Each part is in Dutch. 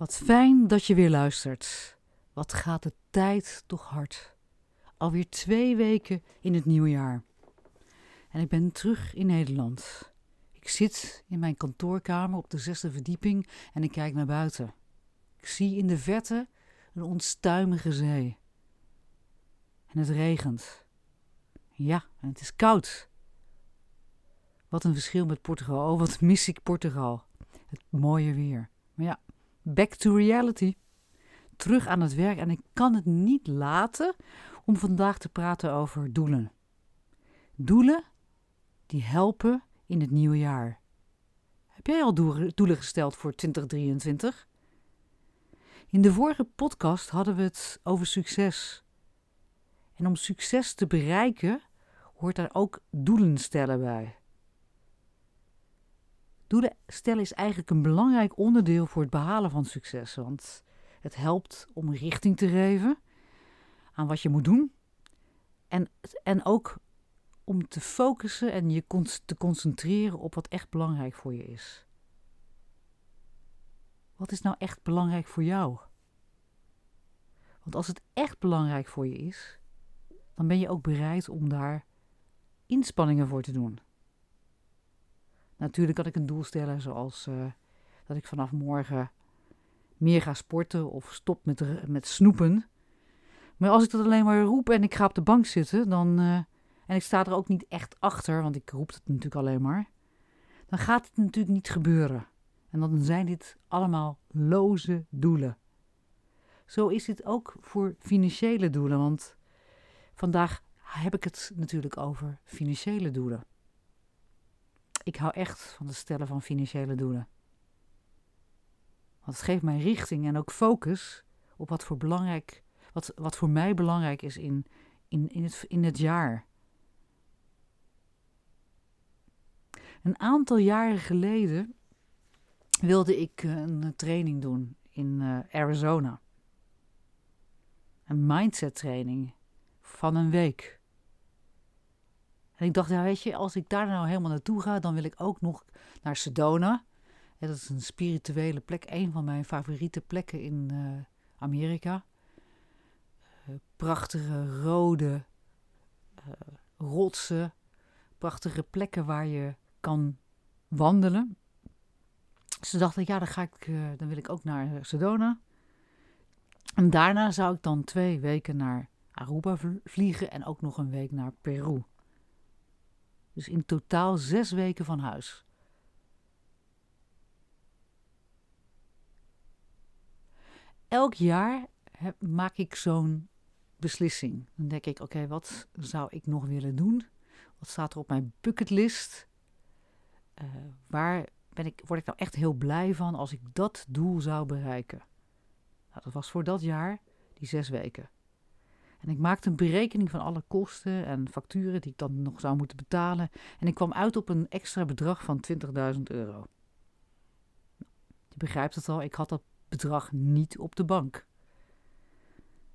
Wat fijn dat je weer luistert. Wat gaat de tijd toch hard. Alweer twee weken in het nieuwe jaar. En ik ben terug in Nederland. Ik zit in mijn kantoorkamer op de zesde verdieping en ik kijk naar buiten. Ik zie in de verte een onstuimige zee. En het regent. Ja, en het is koud. Wat een verschil met Portugal. Oh, wat mis ik Portugal. Het mooie weer. Maar ja, back to reality. Terug aan het werk en ik kan het niet laten om vandaag te praten over doelen. Doelen die helpen in het nieuwe jaar. Heb jij al doelen gesteld voor 2023? In de vorige podcast hadden we het over succes. En om succes te bereiken hoort daar ook doelen stellen bij. Doelen stellen is eigenlijk een belangrijk onderdeel voor het behalen van succes, want het helpt om richting te geven aan wat je moet doen en, en ook om te focussen en je te concentreren op wat echt belangrijk voor je is. Wat is nou echt belangrijk voor jou? Want als het echt belangrijk voor je is, dan ben je ook bereid om daar inspanningen voor te doen. Natuurlijk kan ik een doel stellen zoals uh, dat ik vanaf morgen meer ga sporten of stop met, met snoepen. Maar als ik dat alleen maar roep en ik ga op de bank zitten, dan, uh, en ik sta er ook niet echt achter, want ik roep het natuurlijk alleen maar, dan gaat het natuurlijk niet gebeuren. En dan zijn dit allemaal loze doelen. Zo is dit ook voor financiële doelen, want vandaag heb ik het natuurlijk over financiële doelen. Ik hou echt van het stellen van financiële doelen. Want het geeft mij richting en ook focus op wat voor, belangrijk, wat, wat voor mij belangrijk is in, in, in, het, in het jaar. Een aantal jaren geleden wilde ik eh, een training doen in uh, Arizona. Een mindset training van een week. En ik dacht, ja, weet je, als ik daar nou helemaal naartoe ga, dan wil ik ook nog naar Sedona. Dat is een spirituele plek, een van mijn favoriete plekken in uh, Amerika. Uh, prachtige rode uh, rotsen, prachtige plekken waar je kan wandelen. Dus dacht ik, ja, dan, ga ik, dan wil ik ook naar Sedona. En daarna zou ik dan twee weken naar Aruba vliegen en ook nog een week naar Peru. Dus in totaal zes weken van huis. Elk jaar maak ik zo'n beslissing. Dan denk ik, oké, wat zou ik nog willen doen? Wat staat er op mijn bucketlist? Uh, waar ben ik, word ik nou echt heel blij van als ik dat doel zou bereiken? Nou, dat was voor dat jaar die zes weken. En ik maakte een berekening van alle kosten en facturen die ik dan nog zou moeten betalen. En ik kwam uit op een extra bedrag van 20.000 euro. Je begrijpt het al, ik had dat bedrag niet op de bank.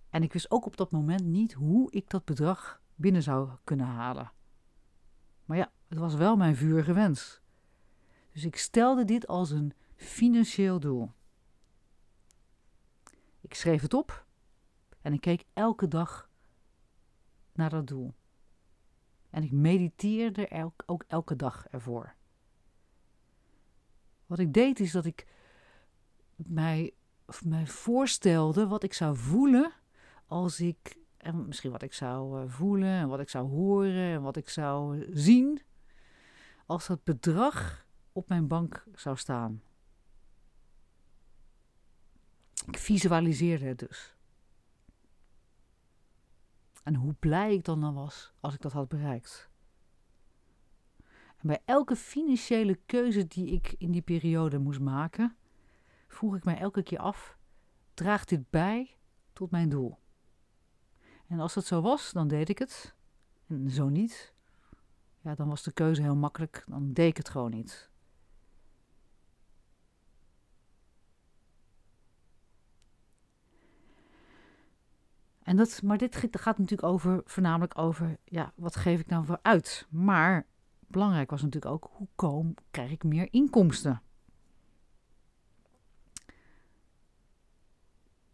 En ik wist ook op dat moment niet hoe ik dat bedrag binnen zou kunnen halen. Maar ja, het was wel mijn vurige wens. Dus ik stelde dit als een financieel doel. Ik schreef het op en ik keek elke dag naar dat doel. En ik mediteerde ook elke dag ervoor. Wat ik deed is dat ik mij, mij voorstelde wat ik zou voelen als ik, en misschien wat ik zou eh, voelen en wat ik zou horen en wat ik zou zien, als dat bedrag op mijn bank zou staan. Ik visualiseerde het dus. En hoe blij ik dan dan was als ik dat had bereikt. En bij elke financiële keuze die ik in die periode moest maken, vroeg ik mij elke keer af: draagt dit bij tot mijn doel? En als dat zo was, dan deed ik het. En zo niet, ja, dan was de keuze heel makkelijk. Dan deed ik het gewoon niet. En dat, maar dit gaat natuurlijk over, voornamelijk over, ja, wat geef ik nou voor uit? Maar belangrijk was natuurlijk ook, hoe kom, krijg ik meer inkomsten?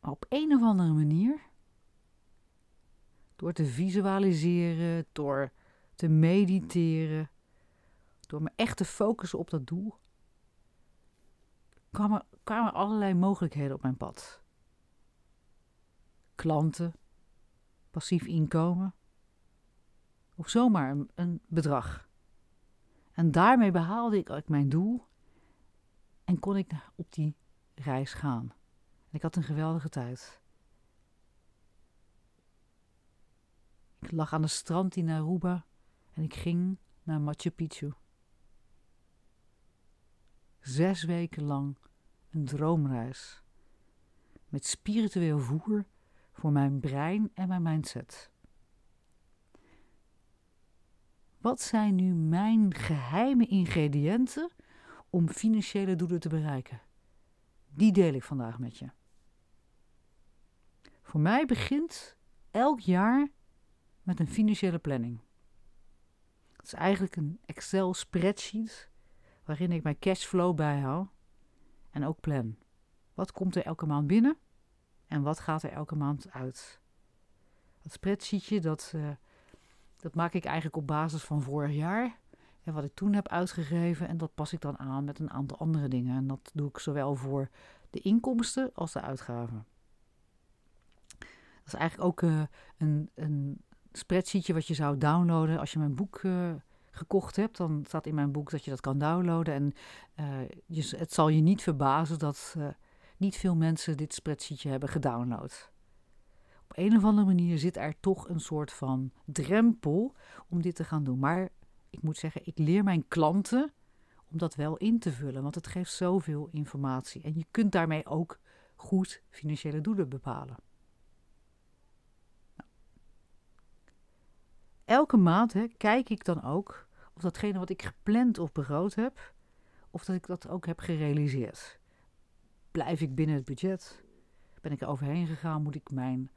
op een of andere manier, door te visualiseren, door te mediteren, door me echt te focussen op dat doel, kwamen, kwamen allerlei mogelijkheden op mijn pad. Klanten, passief inkomen of zomaar een, bedrag. En daarmee behaalde ik mijn doel en kon ik op die reis gaan. En ik had een geweldige tijd. Ik lag aan de strand in Aruba en ik ging naar Machu Picchu. Zes weken lang een droomreis. Met spiritueel voer voor mijn brein en mijn mindset. Wat zijn nu mijn geheime ingrediënten om financiële doelen te bereiken? Die deel ik vandaag met je. Voor mij begint elk jaar met een financiële planning. Het is eigenlijk een Excel spreadsheet waarin ik mijn cashflow bijhoud en ook plan. Wat komt er elke maand binnen en wat gaat er elke maand uit? Dat spreadsheetje dat, uh, dat maak ik eigenlijk op basis van vorig jaar en wat ik toen heb uitgegeven en dat pas ik dan aan met een aantal andere dingen. En dat doe ik zowel voor de inkomsten als de uitgaven. Dat is eigenlijk ook uh, een, een spreadsheetje wat je zou downloaden als je mijn boek uh, gekocht hebt. Dan staat in mijn boek dat je dat kan downloaden. En je, het zal je niet verbazen dat niet veel mensen dit spreadsheetje hebben gedownload. Op een of andere manier zit er toch een soort van drempel om dit te gaan doen. Maar ik moet zeggen, ik leer mijn klanten om dat wel in te vullen, want het geeft zoveel informatie. En je kunt daarmee ook goed financiële doelen bepalen. elke maand hè, kijk ik dan ook of datgene wat ik gepland of begroot heb, of dat ik dat ook heb gerealiseerd. Blijf ik binnen het budget? Ben ik er overheen gegaan? Moet ik mijn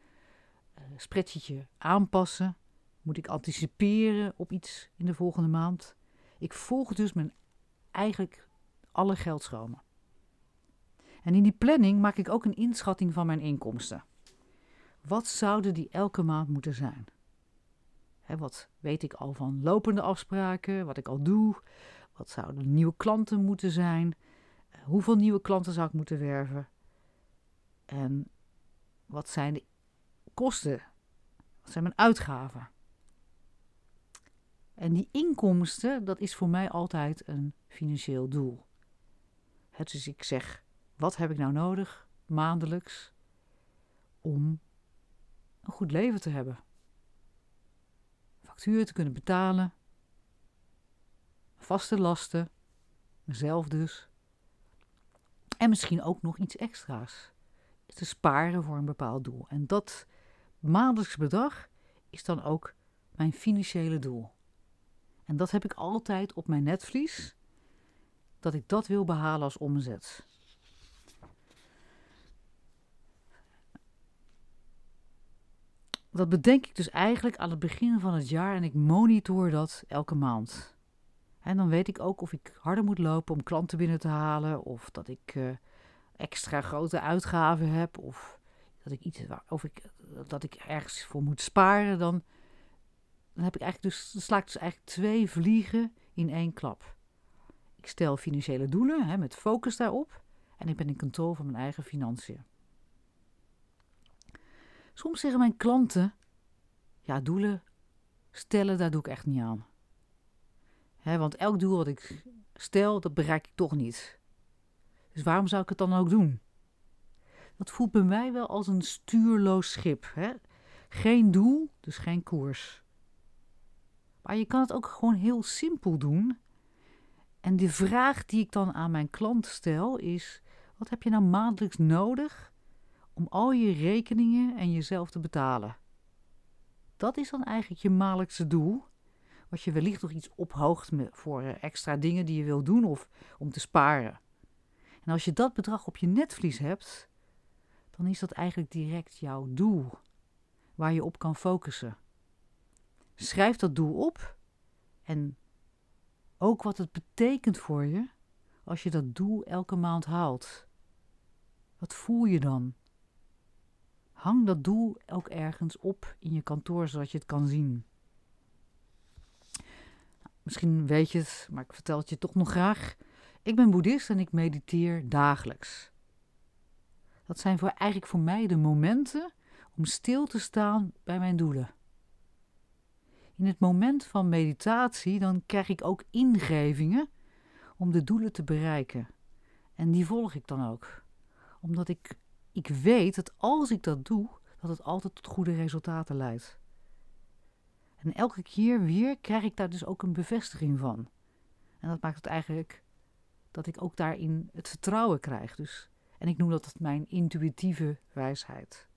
uh, spreadsheetje aanpassen? Moet ik anticiperen op iets in de volgende maand? Ik volg dus mijn eigenlijk alle geldstromen. En in die planning maak ik ook een inschatting van mijn inkomsten. Wat zouden die elke maand moeten zijn? wat weet ik al van lopende afspraken, wat ik al doe, wat zouden nieuwe klanten moeten zijn, eh, hoeveel nieuwe klanten zou ik moeten werven en wat zijn de kosten, wat zijn mijn uitgaven. En die inkomsten, dat is voor mij altijd een financieel doel. dus ik zeg, wat heb ik nou nodig maandelijks om een goed leven te hebben? factuur te kunnen betalen, vaste lasten, mezelf dus. En misschien ook nog iets extra's. Te sparen voor een bepaald doel. En dat maandelijks bedrag is dan ook mijn financiële doel. En dat heb ik altijd op mijn netvlies, dat ik dat wil behalen als omzet. dat bedenk ik dus eigenlijk aan het begin van het jaar en ik monitor dat elke maand. En dan weet ik ook of ik harder moet lopen om klanten binnen te halen, of dat ik uh, extra grote uitgaven heb, of dat ik iets, of ik, dat ik ergens voor moet sparen. Dan, dan heb ik eigenlijk dus, dan sla ik dus eigenlijk twee vliegen in één klap. Ik stel financiële doelen hè, met focus daarop. En ik ben in controle van mijn eigen financiën. Soms zeggen mijn klanten: Ja, doelen stellen, daar doe ik echt niet aan. Want elk doel wat ik stel, dat bereik ik toch niet. Dus waarom zou ik het dan ook doen? Dat voelt bij mij wel als een stuurloos schip. Geen doel, dus geen koers. Maar je kan het ook gewoon heel simpel doen. En de vraag die ik dan aan mijn klant stel is: wat heb je nou maandelijks nodig om al je rekeningen en jezelf te betalen? Dat is dan eigenlijk je maandelijkse doel. Wat je wellicht nog iets ophoogt voor eh, extra dingen die je wil doen of om te sparen. En als je dat bedrag op je netvlies hebt, dan is dat eigenlijk direct jouw doel waar je op kan focussen. Schrijf dat doel op en ook wat het betekent voor je als je dat doel elke maand haalt. Wat voel je dan? Hang dat doel ook ergens op in je kantoor zodat je het kan zien. Misschien weet je het, maar ik vertel het je toch nog graag. Ik ben boeddhist en ik mediteer dagelijks. Dat zijn voor, eigenlijk voor mij de momenten om stil te staan bij mijn doelen. In het moment van meditatie dan krijg ik ook ingevingen om de doelen te bereiken. En die volg ik dan ook. Omdat ik, ik weet dat als ik dat doe, dat het altijd tot goede resultaten leidt. En elke keer weer krijg ik daar dus ook een bevestiging van. En dat maakt het eigenlijk dat ik ook daarin het vertrouwen krijg. Dus, en ik noem dat mijn intuïtieve wijsheid.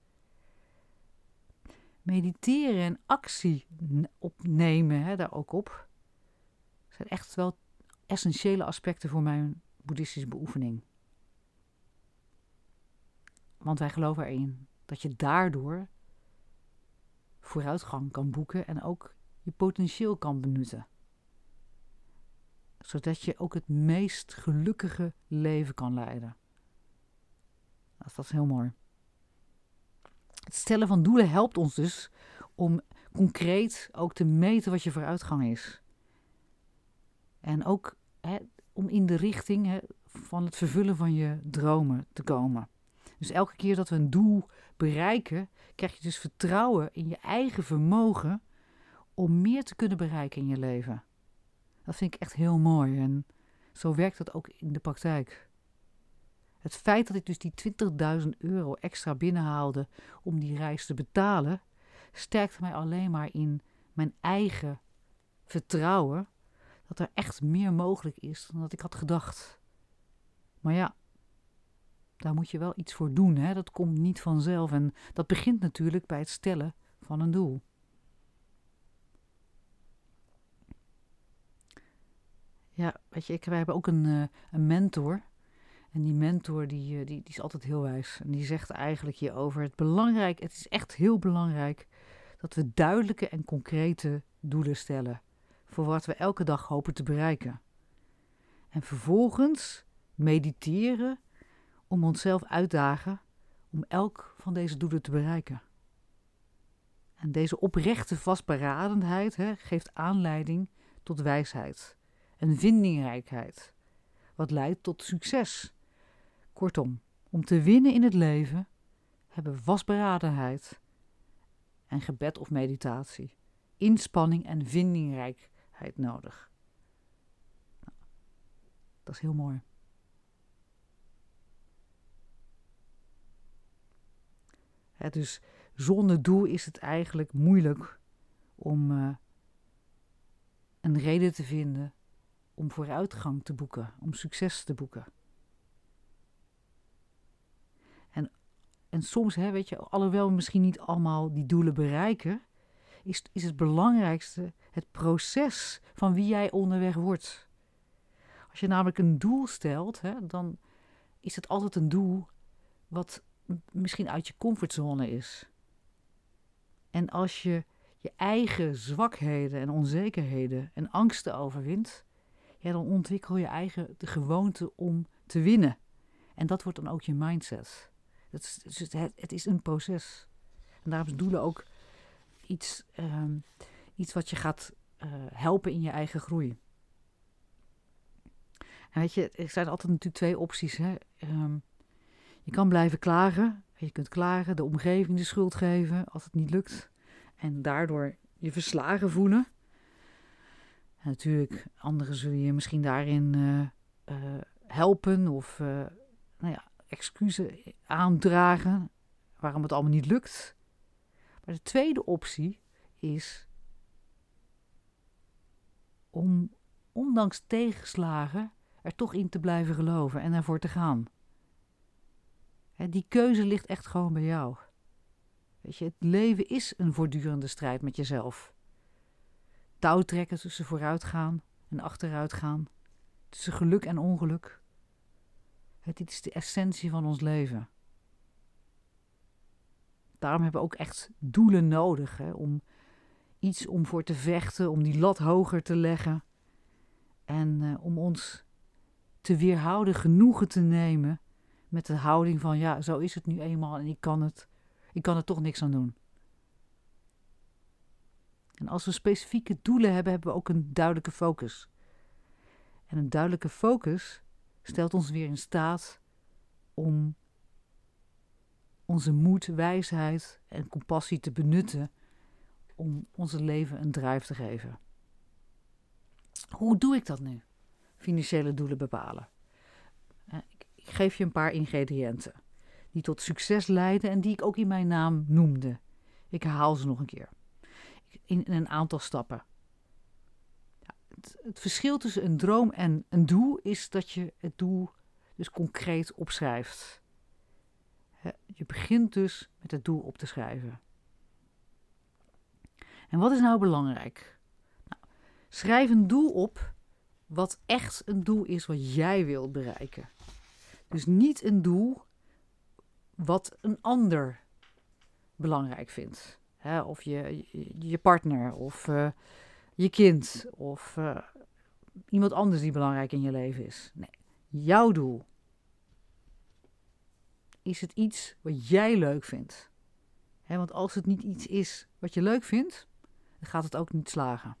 Mediteren en actie opnemen, hè, daar ook op, zijn echt wel essentiële aspecten voor mijn boeddhistische beoefening. Want wij geloven erin dat je daardoor vooruitgang kan boeken en ook je potentieel kan benutten. Zodat je ook het meest gelukkige leven kan leiden. Dat is heel mooi. Het stellen van doelen helpt ons dus om concreet ook te meten wat je vooruitgang is. En ook om in de richting van het vervullen van je dromen te komen. Dus elke keer dat we een doel bereiken, krijg je dus vertrouwen in je eigen vermogen om meer te kunnen bereiken in je leven. Dat vind ik echt heel mooi en zo werkt dat ook in de praktijk. Het feit dat ik dus die 20.000 euro extra binnenhaalde om die reis te betalen, sterkte mij alleen maar in mijn eigen vertrouwen dat er echt meer mogelijk is dan dat ik had gedacht. Maar ja, daar moet je wel iets voor doen. Hè? Dat komt niet vanzelf. En dat begint natuurlijk bij het stellen van een doel. Ja, weet je, ik, wij hebben ook een, uh, een mentor. En die mentor die, uh, die, die is altijd heel wijs. En die zegt eigenlijk hierover: het belangrijk, het is echt heel belangrijk dat we duidelijke en concrete doelen stellen. Voor wat we elke dag hopen te bereiken. En vervolgens mediteren om onszelf uitdagen om elk van deze doelen te bereiken. En deze oprechte vastberadenheid hè, geeft aanleiding tot wijsheid en vindingrijkheid, wat leidt tot succes. Kortom, om te winnen in het leven hebben vastberadenheid en gebed of meditatie, inspanning en vindingrijkheid nodig. Nou, dat is heel mooi. Dus zonder doel is het eigenlijk moeilijk om uh, een reden te vinden om vooruitgang te boeken, om succes te boeken. En, en soms, hè, weet je, alhoewel we misschien niet allemaal die doelen bereiken, is, is het belangrijkste het proces van wie jij onderweg wordt. Als je namelijk een doel stelt, dan is het altijd een doel wat misschien uit je comfortzone is. En als je je eigen zwakheden en onzekerheden en angsten overwint, ja, dan ontwikkel je eigen de gewoonte om te winnen. En dat wordt dan ook je mindset. Het is, het, het is een proces. En daarom is doelen ook iets, um, iets wat je gaat uh, helpen in je eigen groei. weet je, er zijn altijd natuurlijk twee opties. Hè? Ehm, je kan blijven klagen. Je kunt klagen, de omgeving de schuld geven als het niet lukt. En daardoor je verslagen voelen. En natuurlijk, anderen zullen je misschien daarin uh, uh, helpen of uh, nou ja, excuses aandragen waarom het allemaal niet lukt. Maar de tweede optie is om ondanks tegenslagen er toch in te blijven geloven en ervoor te gaan. Die keuze ligt echt gewoon bij jou. Weet je, het leven is een voortdurende strijd met jezelf. Touwtrekken tussen vooruitgaan en achteruitgaan, tussen geluk en ongeluk. dit is de essentie van ons leven. Daarom hebben we ook echt doelen nodig om iets om voor te vechten, om die lat hoger te leggen en uh, om ons te weerhouden genoegen te nemen met de houding van ja, zo is het nu eenmaal en ik kan het, ik kan er toch niks aan doen. En als we specifieke doelen hebben, hebben we ook een duidelijke focus. En een duidelijke focus stelt ons weer in staat om onze moed, wijsheid en compassie te benutten om onze leven een drijf te geven. Hoe doe ik dat nu? Financiële doelen bepalen. Ik geef je een paar ingrediënten die tot succes leiden en die ik ook in mijn naam noemde. Ik herhaal ze nog een keer. In een aantal stappen. Het, het verschil tussen een droom en een doel is dat je het doel dus concreet opschrijft. Je begint dus met het doel op te schrijven. En wat is nou belangrijk? Nou, schrijf een doel op wat echt een doel is wat jij wilt bereiken. Dus niet een doel wat een ander belangrijk vindt. Hè? Of je, je, partner, of uh, je kind, of uh, iemand anders die belangrijk in je leven is. Nee, jouw doel. Is het iets wat jij leuk vindt? Want als het niet iets is wat je leuk vindt, dan gaat het ook niet slagen.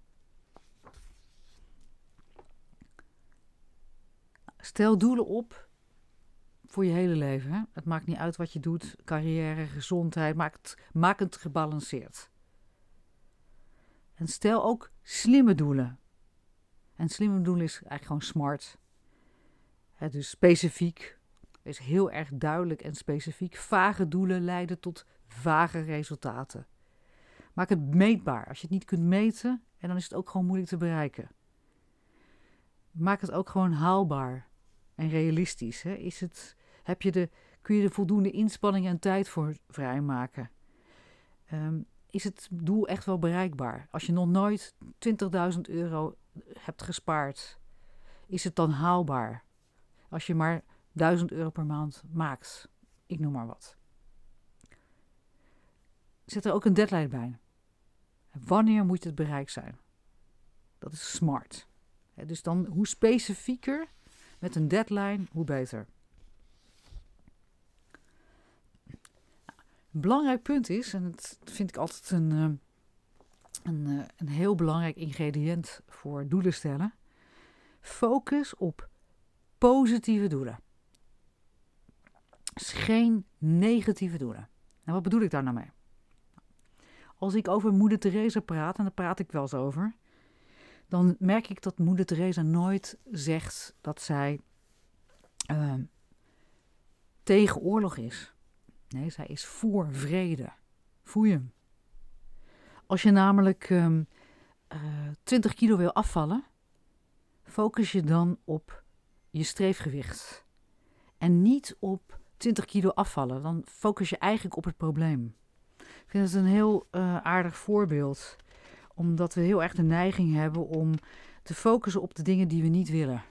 Stel doelen op voor je hele leven. Het maakt niet uit wat je doet, carrière, gezondheid, maak maak het gebalanceerd. En stel ook slimme doelen. En slimme doelen is eigenlijk gewoon smart. Dus specifiek, is heel erg duidelijk en specifiek. Vage doelen leiden tot vage resultaten. Maak het meetbaar. Als je het niet kunt meten, en dan is het ook gewoon moeilijk te bereiken. Maak het ook gewoon haalbaar en realistisch. Hè? Is het, heb je de, kun je er voldoende inspanning en tijd voor vrijmaken? Um, is het doel echt wel bereikbaar? Als je nog nooit 20.000 euro hebt gespaard, is het dan haalbaar? Als je maar 1000 euro per maand maakt, ik noem maar wat. Zet er ook een deadline bij. Wanneer moet het bereikt zijn? Dat is smart. Dus dan hoe specifieker met een deadline, hoe beter. Belangrijk punt is, en dat vind ik altijd een, eh, een, eh, een heel belangrijk ingrediënt voor doelen stellen. Focus op positieve doelen. Dus geen negatieve doelen. En wat bedoel ik daar nou mee? Als ik over Moeder Teresa praat, en daar praat ik wel eens over, dan merk ik dat Moeder Teresa nooit zegt dat zij uh, tegen oorlog is. Nee, zij is voor vrede. Voel je hem? Als je namelijk um, uh, 20 kilo wil afvallen, focus je dan op je streefgewicht. En niet op 20 kilo afvallen. Dan focus je eigenlijk op het probleem. Ik vind het een heel uh, aardig voorbeeld. Omdat we heel erg de neiging hebben om te focussen op de dingen die we niet willen.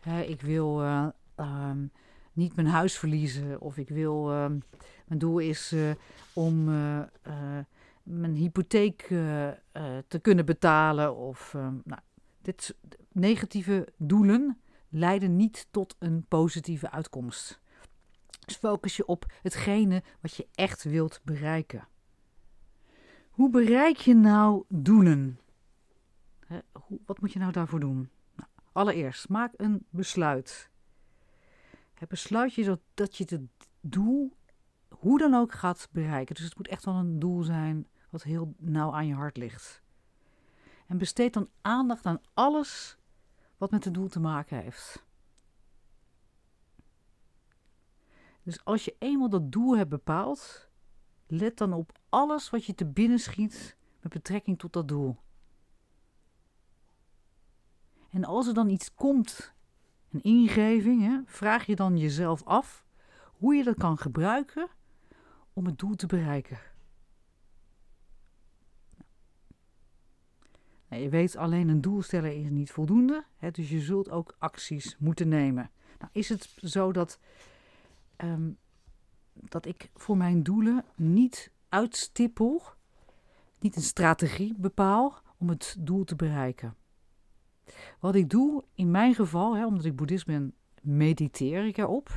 Hè, ik wil uh, um, niet mijn huis verliezen. Of ik wil. Uh, mijn doel is uh, om mijn hypotheek te kunnen betalen. Of. Ehm, nou, dit negatieve doelen leiden niet tot een positieve uitkomst. Dus focus je op hetgene wat je echt wilt bereiken. Hoe bereik je nou doelen? Hoe, wat moet je nou daarvoor doen? Nou, allereerst, maak een besluit. Het besluit je dat, dat je het doel hoe dan ook gaat bereiken. Dus het moet echt wel een doel zijn wat heel nauw aan je hart ligt. En besteed dan aandacht aan alles wat met het doel te maken heeft. Dus als je eenmaal dat doel hebt bepaald, let dan op alles wat je te binnen schiet met betrekking tot dat doel. En als er dan iets komt, een ingeving, hè, vraag je dan jezelf af hoe je dat kan gebruiken om het doel te bereiken. Nou, je weet alleen een doel stellen is niet voldoende, hè, dus je zult ook acties moeten nemen. Nou, is het zo dat, um, dat ik voor mijn doelen niet uitstippel, niet een strategie bepaal om het doel te bereiken? Wat ik doe, in mijn geval, hè, omdat ik boeddhist ben, mediteer ik erop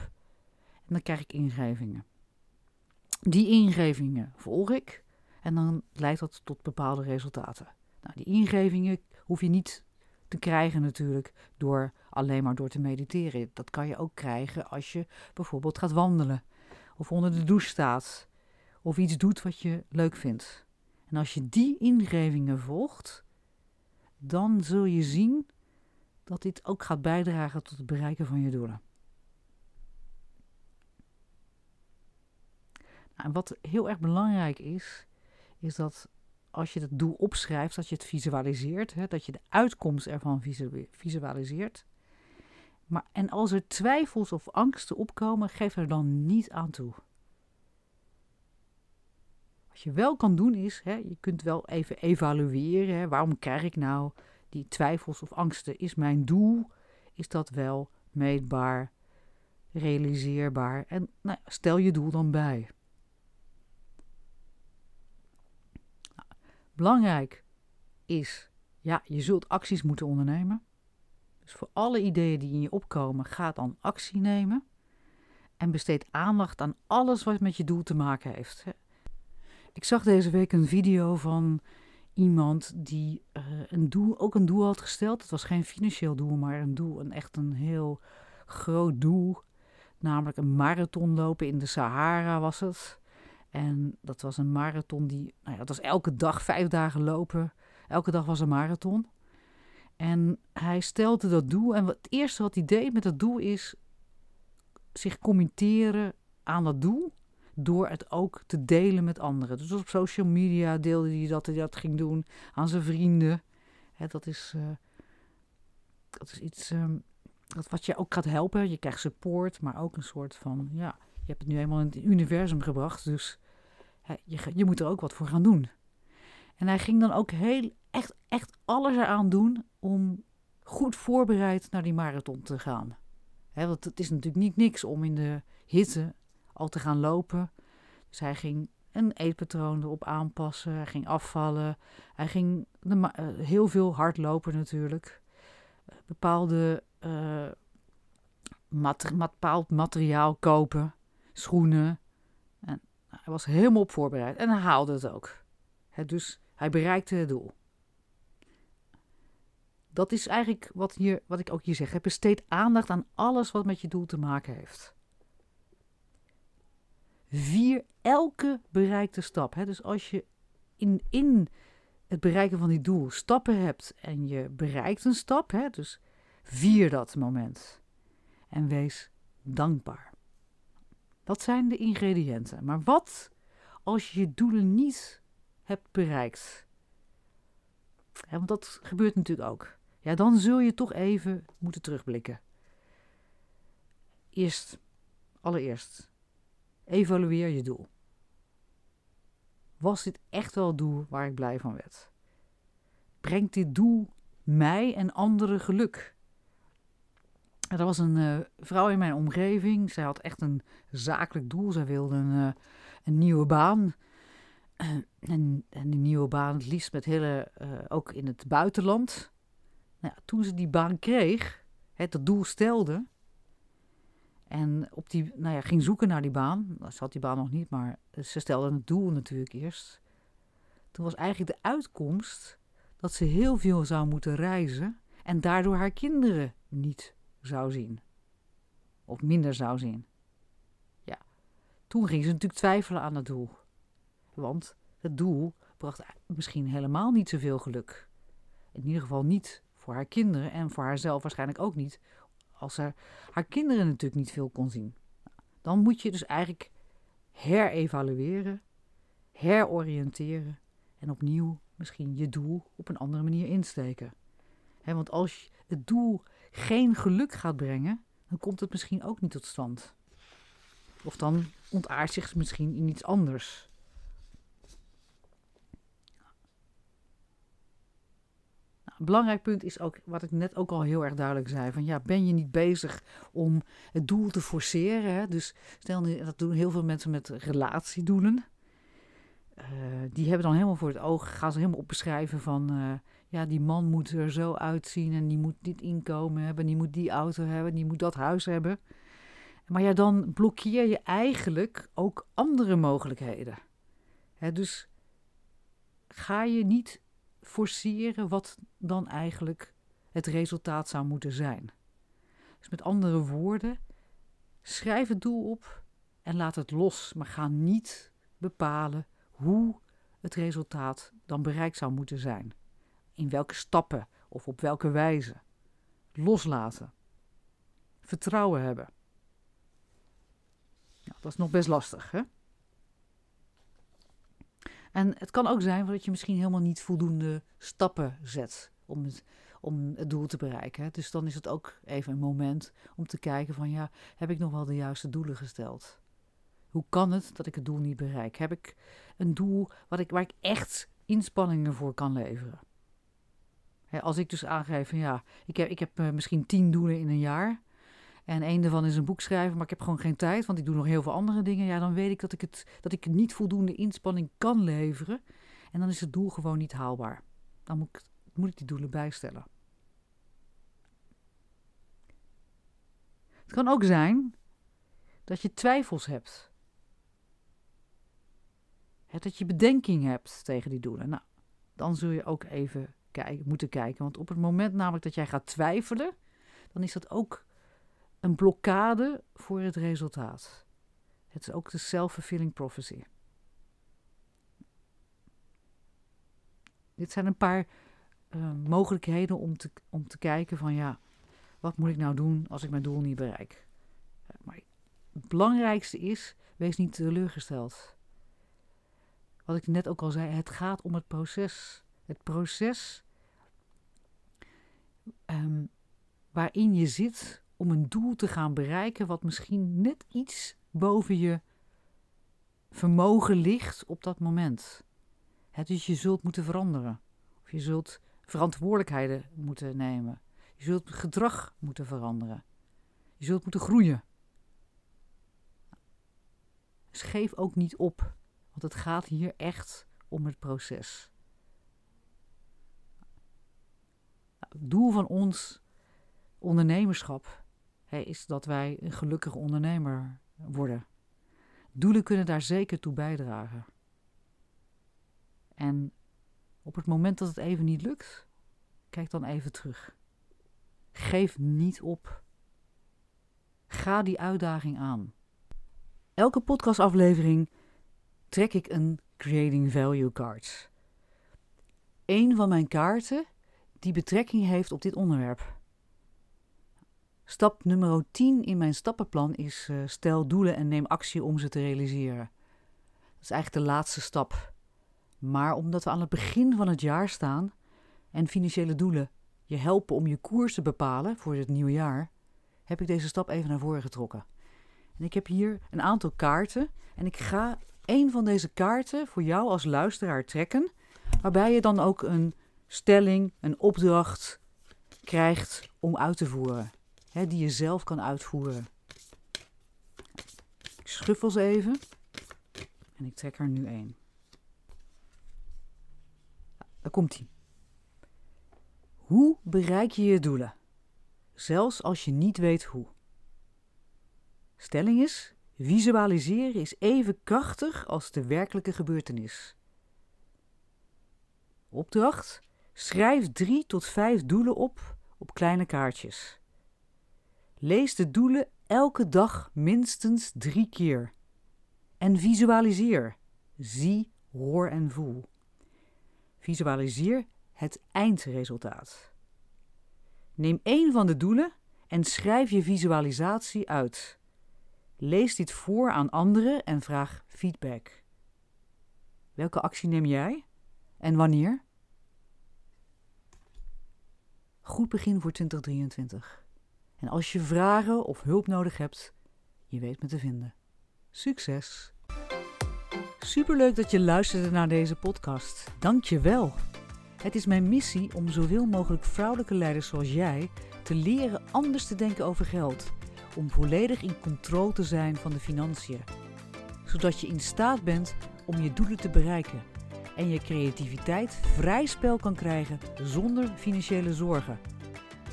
en dan krijg ik ingevingen. Die ingevingen volg ik en dan leidt dat tot bepaalde resultaten. Nou, die ingevingen hoef je niet te krijgen natuurlijk door alleen maar door te mediteren. Dat kan je ook krijgen als je bijvoorbeeld gaat wandelen of onder de douche staat of iets doet wat je leuk vindt. En als je die ingevingen volgt, dan zul je zien dat dit ook gaat bijdragen tot het bereiken van je doelen. Nou, en wat heel erg belangrijk is, is dat als je het doel opschrijft, dat je het visualiseert, hè, dat je de uitkomst ervan visualiseert. Maar, en als er twijfels of angsten opkomen, geef er dan niet aan toe. Wat je wel kan doen is, hè, je kunt wel even evalueren. Hè, waarom krijg ik nou die twijfels of angsten? Is mijn doel, is dat wel meetbaar, realiseerbaar? En nou, stel je doel dan bij. Nou, belangrijk is, ja, je zult acties moeten ondernemen. Dus voor alle ideeën die in je opkomen, ga dan actie nemen. En besteed aandacht aan alles wat met je doel te maken heeft. Ik zag deze week een video van iemand die uh, een doel, ook een doel had gesteld. Het was geen financieel doel, maar een doel, een echt een heel groot doel. Namelijk een marathon lopen in de Sahara was het. En dat was een marathon die, nou ja, dat was elke dag vijf dagen lopen. Elke dag was een marathon. En hij stelde dat doel. En het eerste wat hij deed met dat doel is zich committeren aan dat doel door het ook te delen met anderen. Dus op social media deelde hij dat hij dat ging doen aan zijn vrienden. dat, is, uh, dat is iets um, dat wat je ook gaat helpen. Je krijgt support, maar ook een soort van, ja, je hebt het nu eenmaal in het universum gebracht, dus je, je moet er ook wat voor gaan doen. En hij ging dan ook heel, echt, echt alles eraan doen om goed voorbereid naar die marathon te gaan. want het is natuurlijk niet niks om in de hitte al te gaan lopen. Dus hij ging een eetpatroon erop aanpassen. Hij ging afvallen. Hij ging de, uh, heel veel hardlopen natuurlijk. Uh, bepaalde uh, mat bepaald materiaal kopen. Schoenen. En hij was helemaal op voorbereid. En hij haalde het ook. dus hij bereikte het doel. Dat is eigenlijk wat, hier, wat ik ook hier zeg. Besteed aandacht aan alles wat met je doel te maken heeft. Vier elke bereikte stap. Hè? Dus als je in, in het bereiken van die doel stappen hebt en je bereikt een stap, hè? dus vier dat moment. En wees dankbaar. Dat zijn de ingrediënten. Maar wat als je je doelen niet hebt bereikt? want dat gebeurt natuurlijk ook. Ja, dan zul je toch even moeten terugblikken. Eerst, allereerst, Evalueer je doel. Was dit echt wel het doel waar ik blij van werd? Brengt dit doel mij en anderen geluk? Er was een uh, vrouw in mijn omgeving. Zij had echt een zakelijk doel. Zij wilde een, uh, een nieuwe baan. En, en, die nieuwe baan het liefst met hele, ook in het buitenland. Nou, toen ze die baan kreeg, het doel stelde, en op die, nou ja, ging zoeken naar die baan. Ze had die baan nog niet, maar ze stelde het doel natuurlijk eerst. Toen was eigenlijk de uitkomst dat ze heel veel zou moeten reizen en daardoor haar kinderen niet zou zien. Of minder zou zien. Ja, toen ging ze natuurlijk twijfelen aan het doel. Want het doel bracht misschien helemaal niet zoveel geluk. In ieder geval niet voor haar kinderen en voor haarzelf waarschijnlijk ook niet, als ze haar kinderen natuurlijk niet veel kon zien. Dan moet je dus eigenlijk herevalueren, heroriënteren en opnieuw misschien je doel op een andere manier insteken. want als het doel geen geluk gaat brengen, dan komt het misschien ook niet tot stand. Of dan ontaart zich misschien in iets anders. Belangrijk punt is ook, wat ik net ook al heel erg duidelijk zei, van ja, ben je niet bezig om het doel te forceren? Hè? Dus stel, dat doen heel veel mensen met relatiedoelen. Uh, die hebben dan helemaal voor het oog, gaan ze helemaal op beschrijven van, uh, ja, die man moet er zo uitzien en die moet dit inkomen hebben, die moet die auto hebben, die moet dat huis hebben. Maar ja, dan blokkeer je eigenlijk ook andere mogelijkheden. Hè, dus ga je niet forceren wat dan eigenlijk het resultaat zou moeten zijn. Dus met andere woorden, schrijf het doel op en laat het los, maar ga niet bepalen hoe het resultaat dan bereikt zou moeten zijn. In welke stappen of op welke wijze. Loslaten. Vertrouwen hebben. Nou, dat is nog best lastig, hè? En het kan ook zijn dat je misschien helemaal niet voldoende stappen zet om het, om het doel te bereiken. Dus dan is het ook even een moment om te kijken van ja, heb ik nog wel de juiste doelen gesteld? Hoe kan het dat ik het doel niet bereik? Heb ik een doel ik, waar ik echt inspanningen voor kan leveren? als ik dus aangeef van ja, ik heb, ik heb uh, misschien tien doelen in een jaar. En één daarvan is een boek schrijven, maar ik heb gewoon geen tijd, want ik doe nog heel veel andere dingen. Ja, dan weet ik dat ik, het, dat ik niet voldoende inspanning kan leveren. En dan is het doel gewoon niet haalbaar. Dan moet ik, moet ik die doelen bijstellen. Het kan ook zijn dat je twijfels hebt dat je bedenking hebt tegen die doelen. Nou, dan zul je ook even kijken, moeten kijken. Want op het moment namelijk dat jij gaat twijfelen, dan is dat ook een blokkade voor het resultaat. Het is ook de self-fulfilling prophecy. Dit zijn een paar uh, mogelijkheden om te, om te kijken van ja, wat moet ik nou doen als ik mijn doel niet bereik? Maar het belangrijkste is, wees niet teleurgesteld wat ik net ook al zei, het gaat om het proces. Het proces um, waarin je zit om een doel te gaan bereiken wat misschien net iets boven je vermogen ligt op dat moment. Het dus je zult moeten veranderen. Of je zult verantwoordelijkheden moeten nemen. Je zult gedrag moeten veranderen. Je zult moeten groeien. Dus geef ook niet op. Want het gaat hier echt om het proces. Het doel van ons ondernemerschap is dat wij een gelukkige ondernemer worden. Doelen kunnen daar zeker toe bijdragen. En op het moment dat het even niet lukt, kijk dan even terug. Geef niet op. Ga die uitdaging aan. Elke podcastaflevering trek ik een Creating Value card. Een van mijn kaarten die betrekking heeft op dit onderwerp. Stap nummer 10 in mijn stappenplan is uh, stel doelen en neem actie om ze te realiseren. Dat is eigenlijk de laatste stap. Maar omdat we aan het begin van het jaar staan en financiële doelen je helpen om je koers te bepalen voor het nieuwe jaar, heb ik deze stap even naar voren getrokken. En ik heb hier een aantal kaarten en ik ga een van deze kaarten voor jou als luisteraar trekken, waarbij je dan ook een stelling, een opdracht krijgt om uit te voeren, hè, die je zelf kan uitvoeren. Ik schuffel ze even en ik trek er nu één. Daar komt hij. Hoe bereik je je doelen? Zelfs als je niet weet hoe. Stelling is: Visualiseren is even krachtig als de werkelijke gebeurtenis. Opdracht: schrijf drie tot vijf doelen op op kleine kaartjes. Lees de doelen elke dag minstens drie keer. En visualiseer. Zie, hoor en voel. Visualiseer het eindresultaat. Neem één van de doelen en schrijf je visualisatie uit. Lees dit voor aan anderen en vraag feedback. Welke actie neem jij en wanneer? Goed begin voor 2023. En als je vragen of hulp nodig hebt, je weet me te vinden. Succes! Superleuk dat je luisterde naar deze podcast. Dank je wel. Het is mijn missie om zoveel mogelijk vrouwelijke leiders zoals jij te leren anders te denken over geld. Om volledig in controle te zijn van de financiën. Zodat je in staat bent om je doelen te bereiken. En je creativiteit vrij spel kan krijgen zonder financiële zorgen.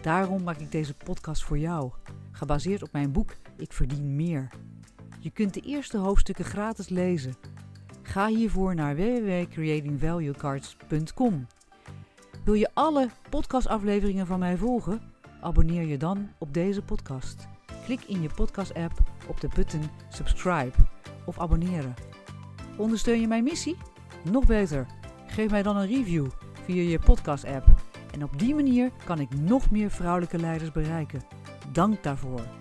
Daarom maak ik deze podcast voor jou, gebaseerd op mijn boek Ik verdien meer. Je kunt de eerste hoofdstukken gratis lezen. Ga hiervoor naar www.creatingvaluecards.com. Wil je alle podcastafleveringen van mij volgen? Abonneer je dan op deze podcast. Klik in je podcast-app op de button subscribe of abonneren. Ondersteun je mijn missie? Nog beter, geef mij dan een review via je podcast-app. En op die manier kan ik nog meer vrouwelijke leiders bereiken. Dank daarvoor.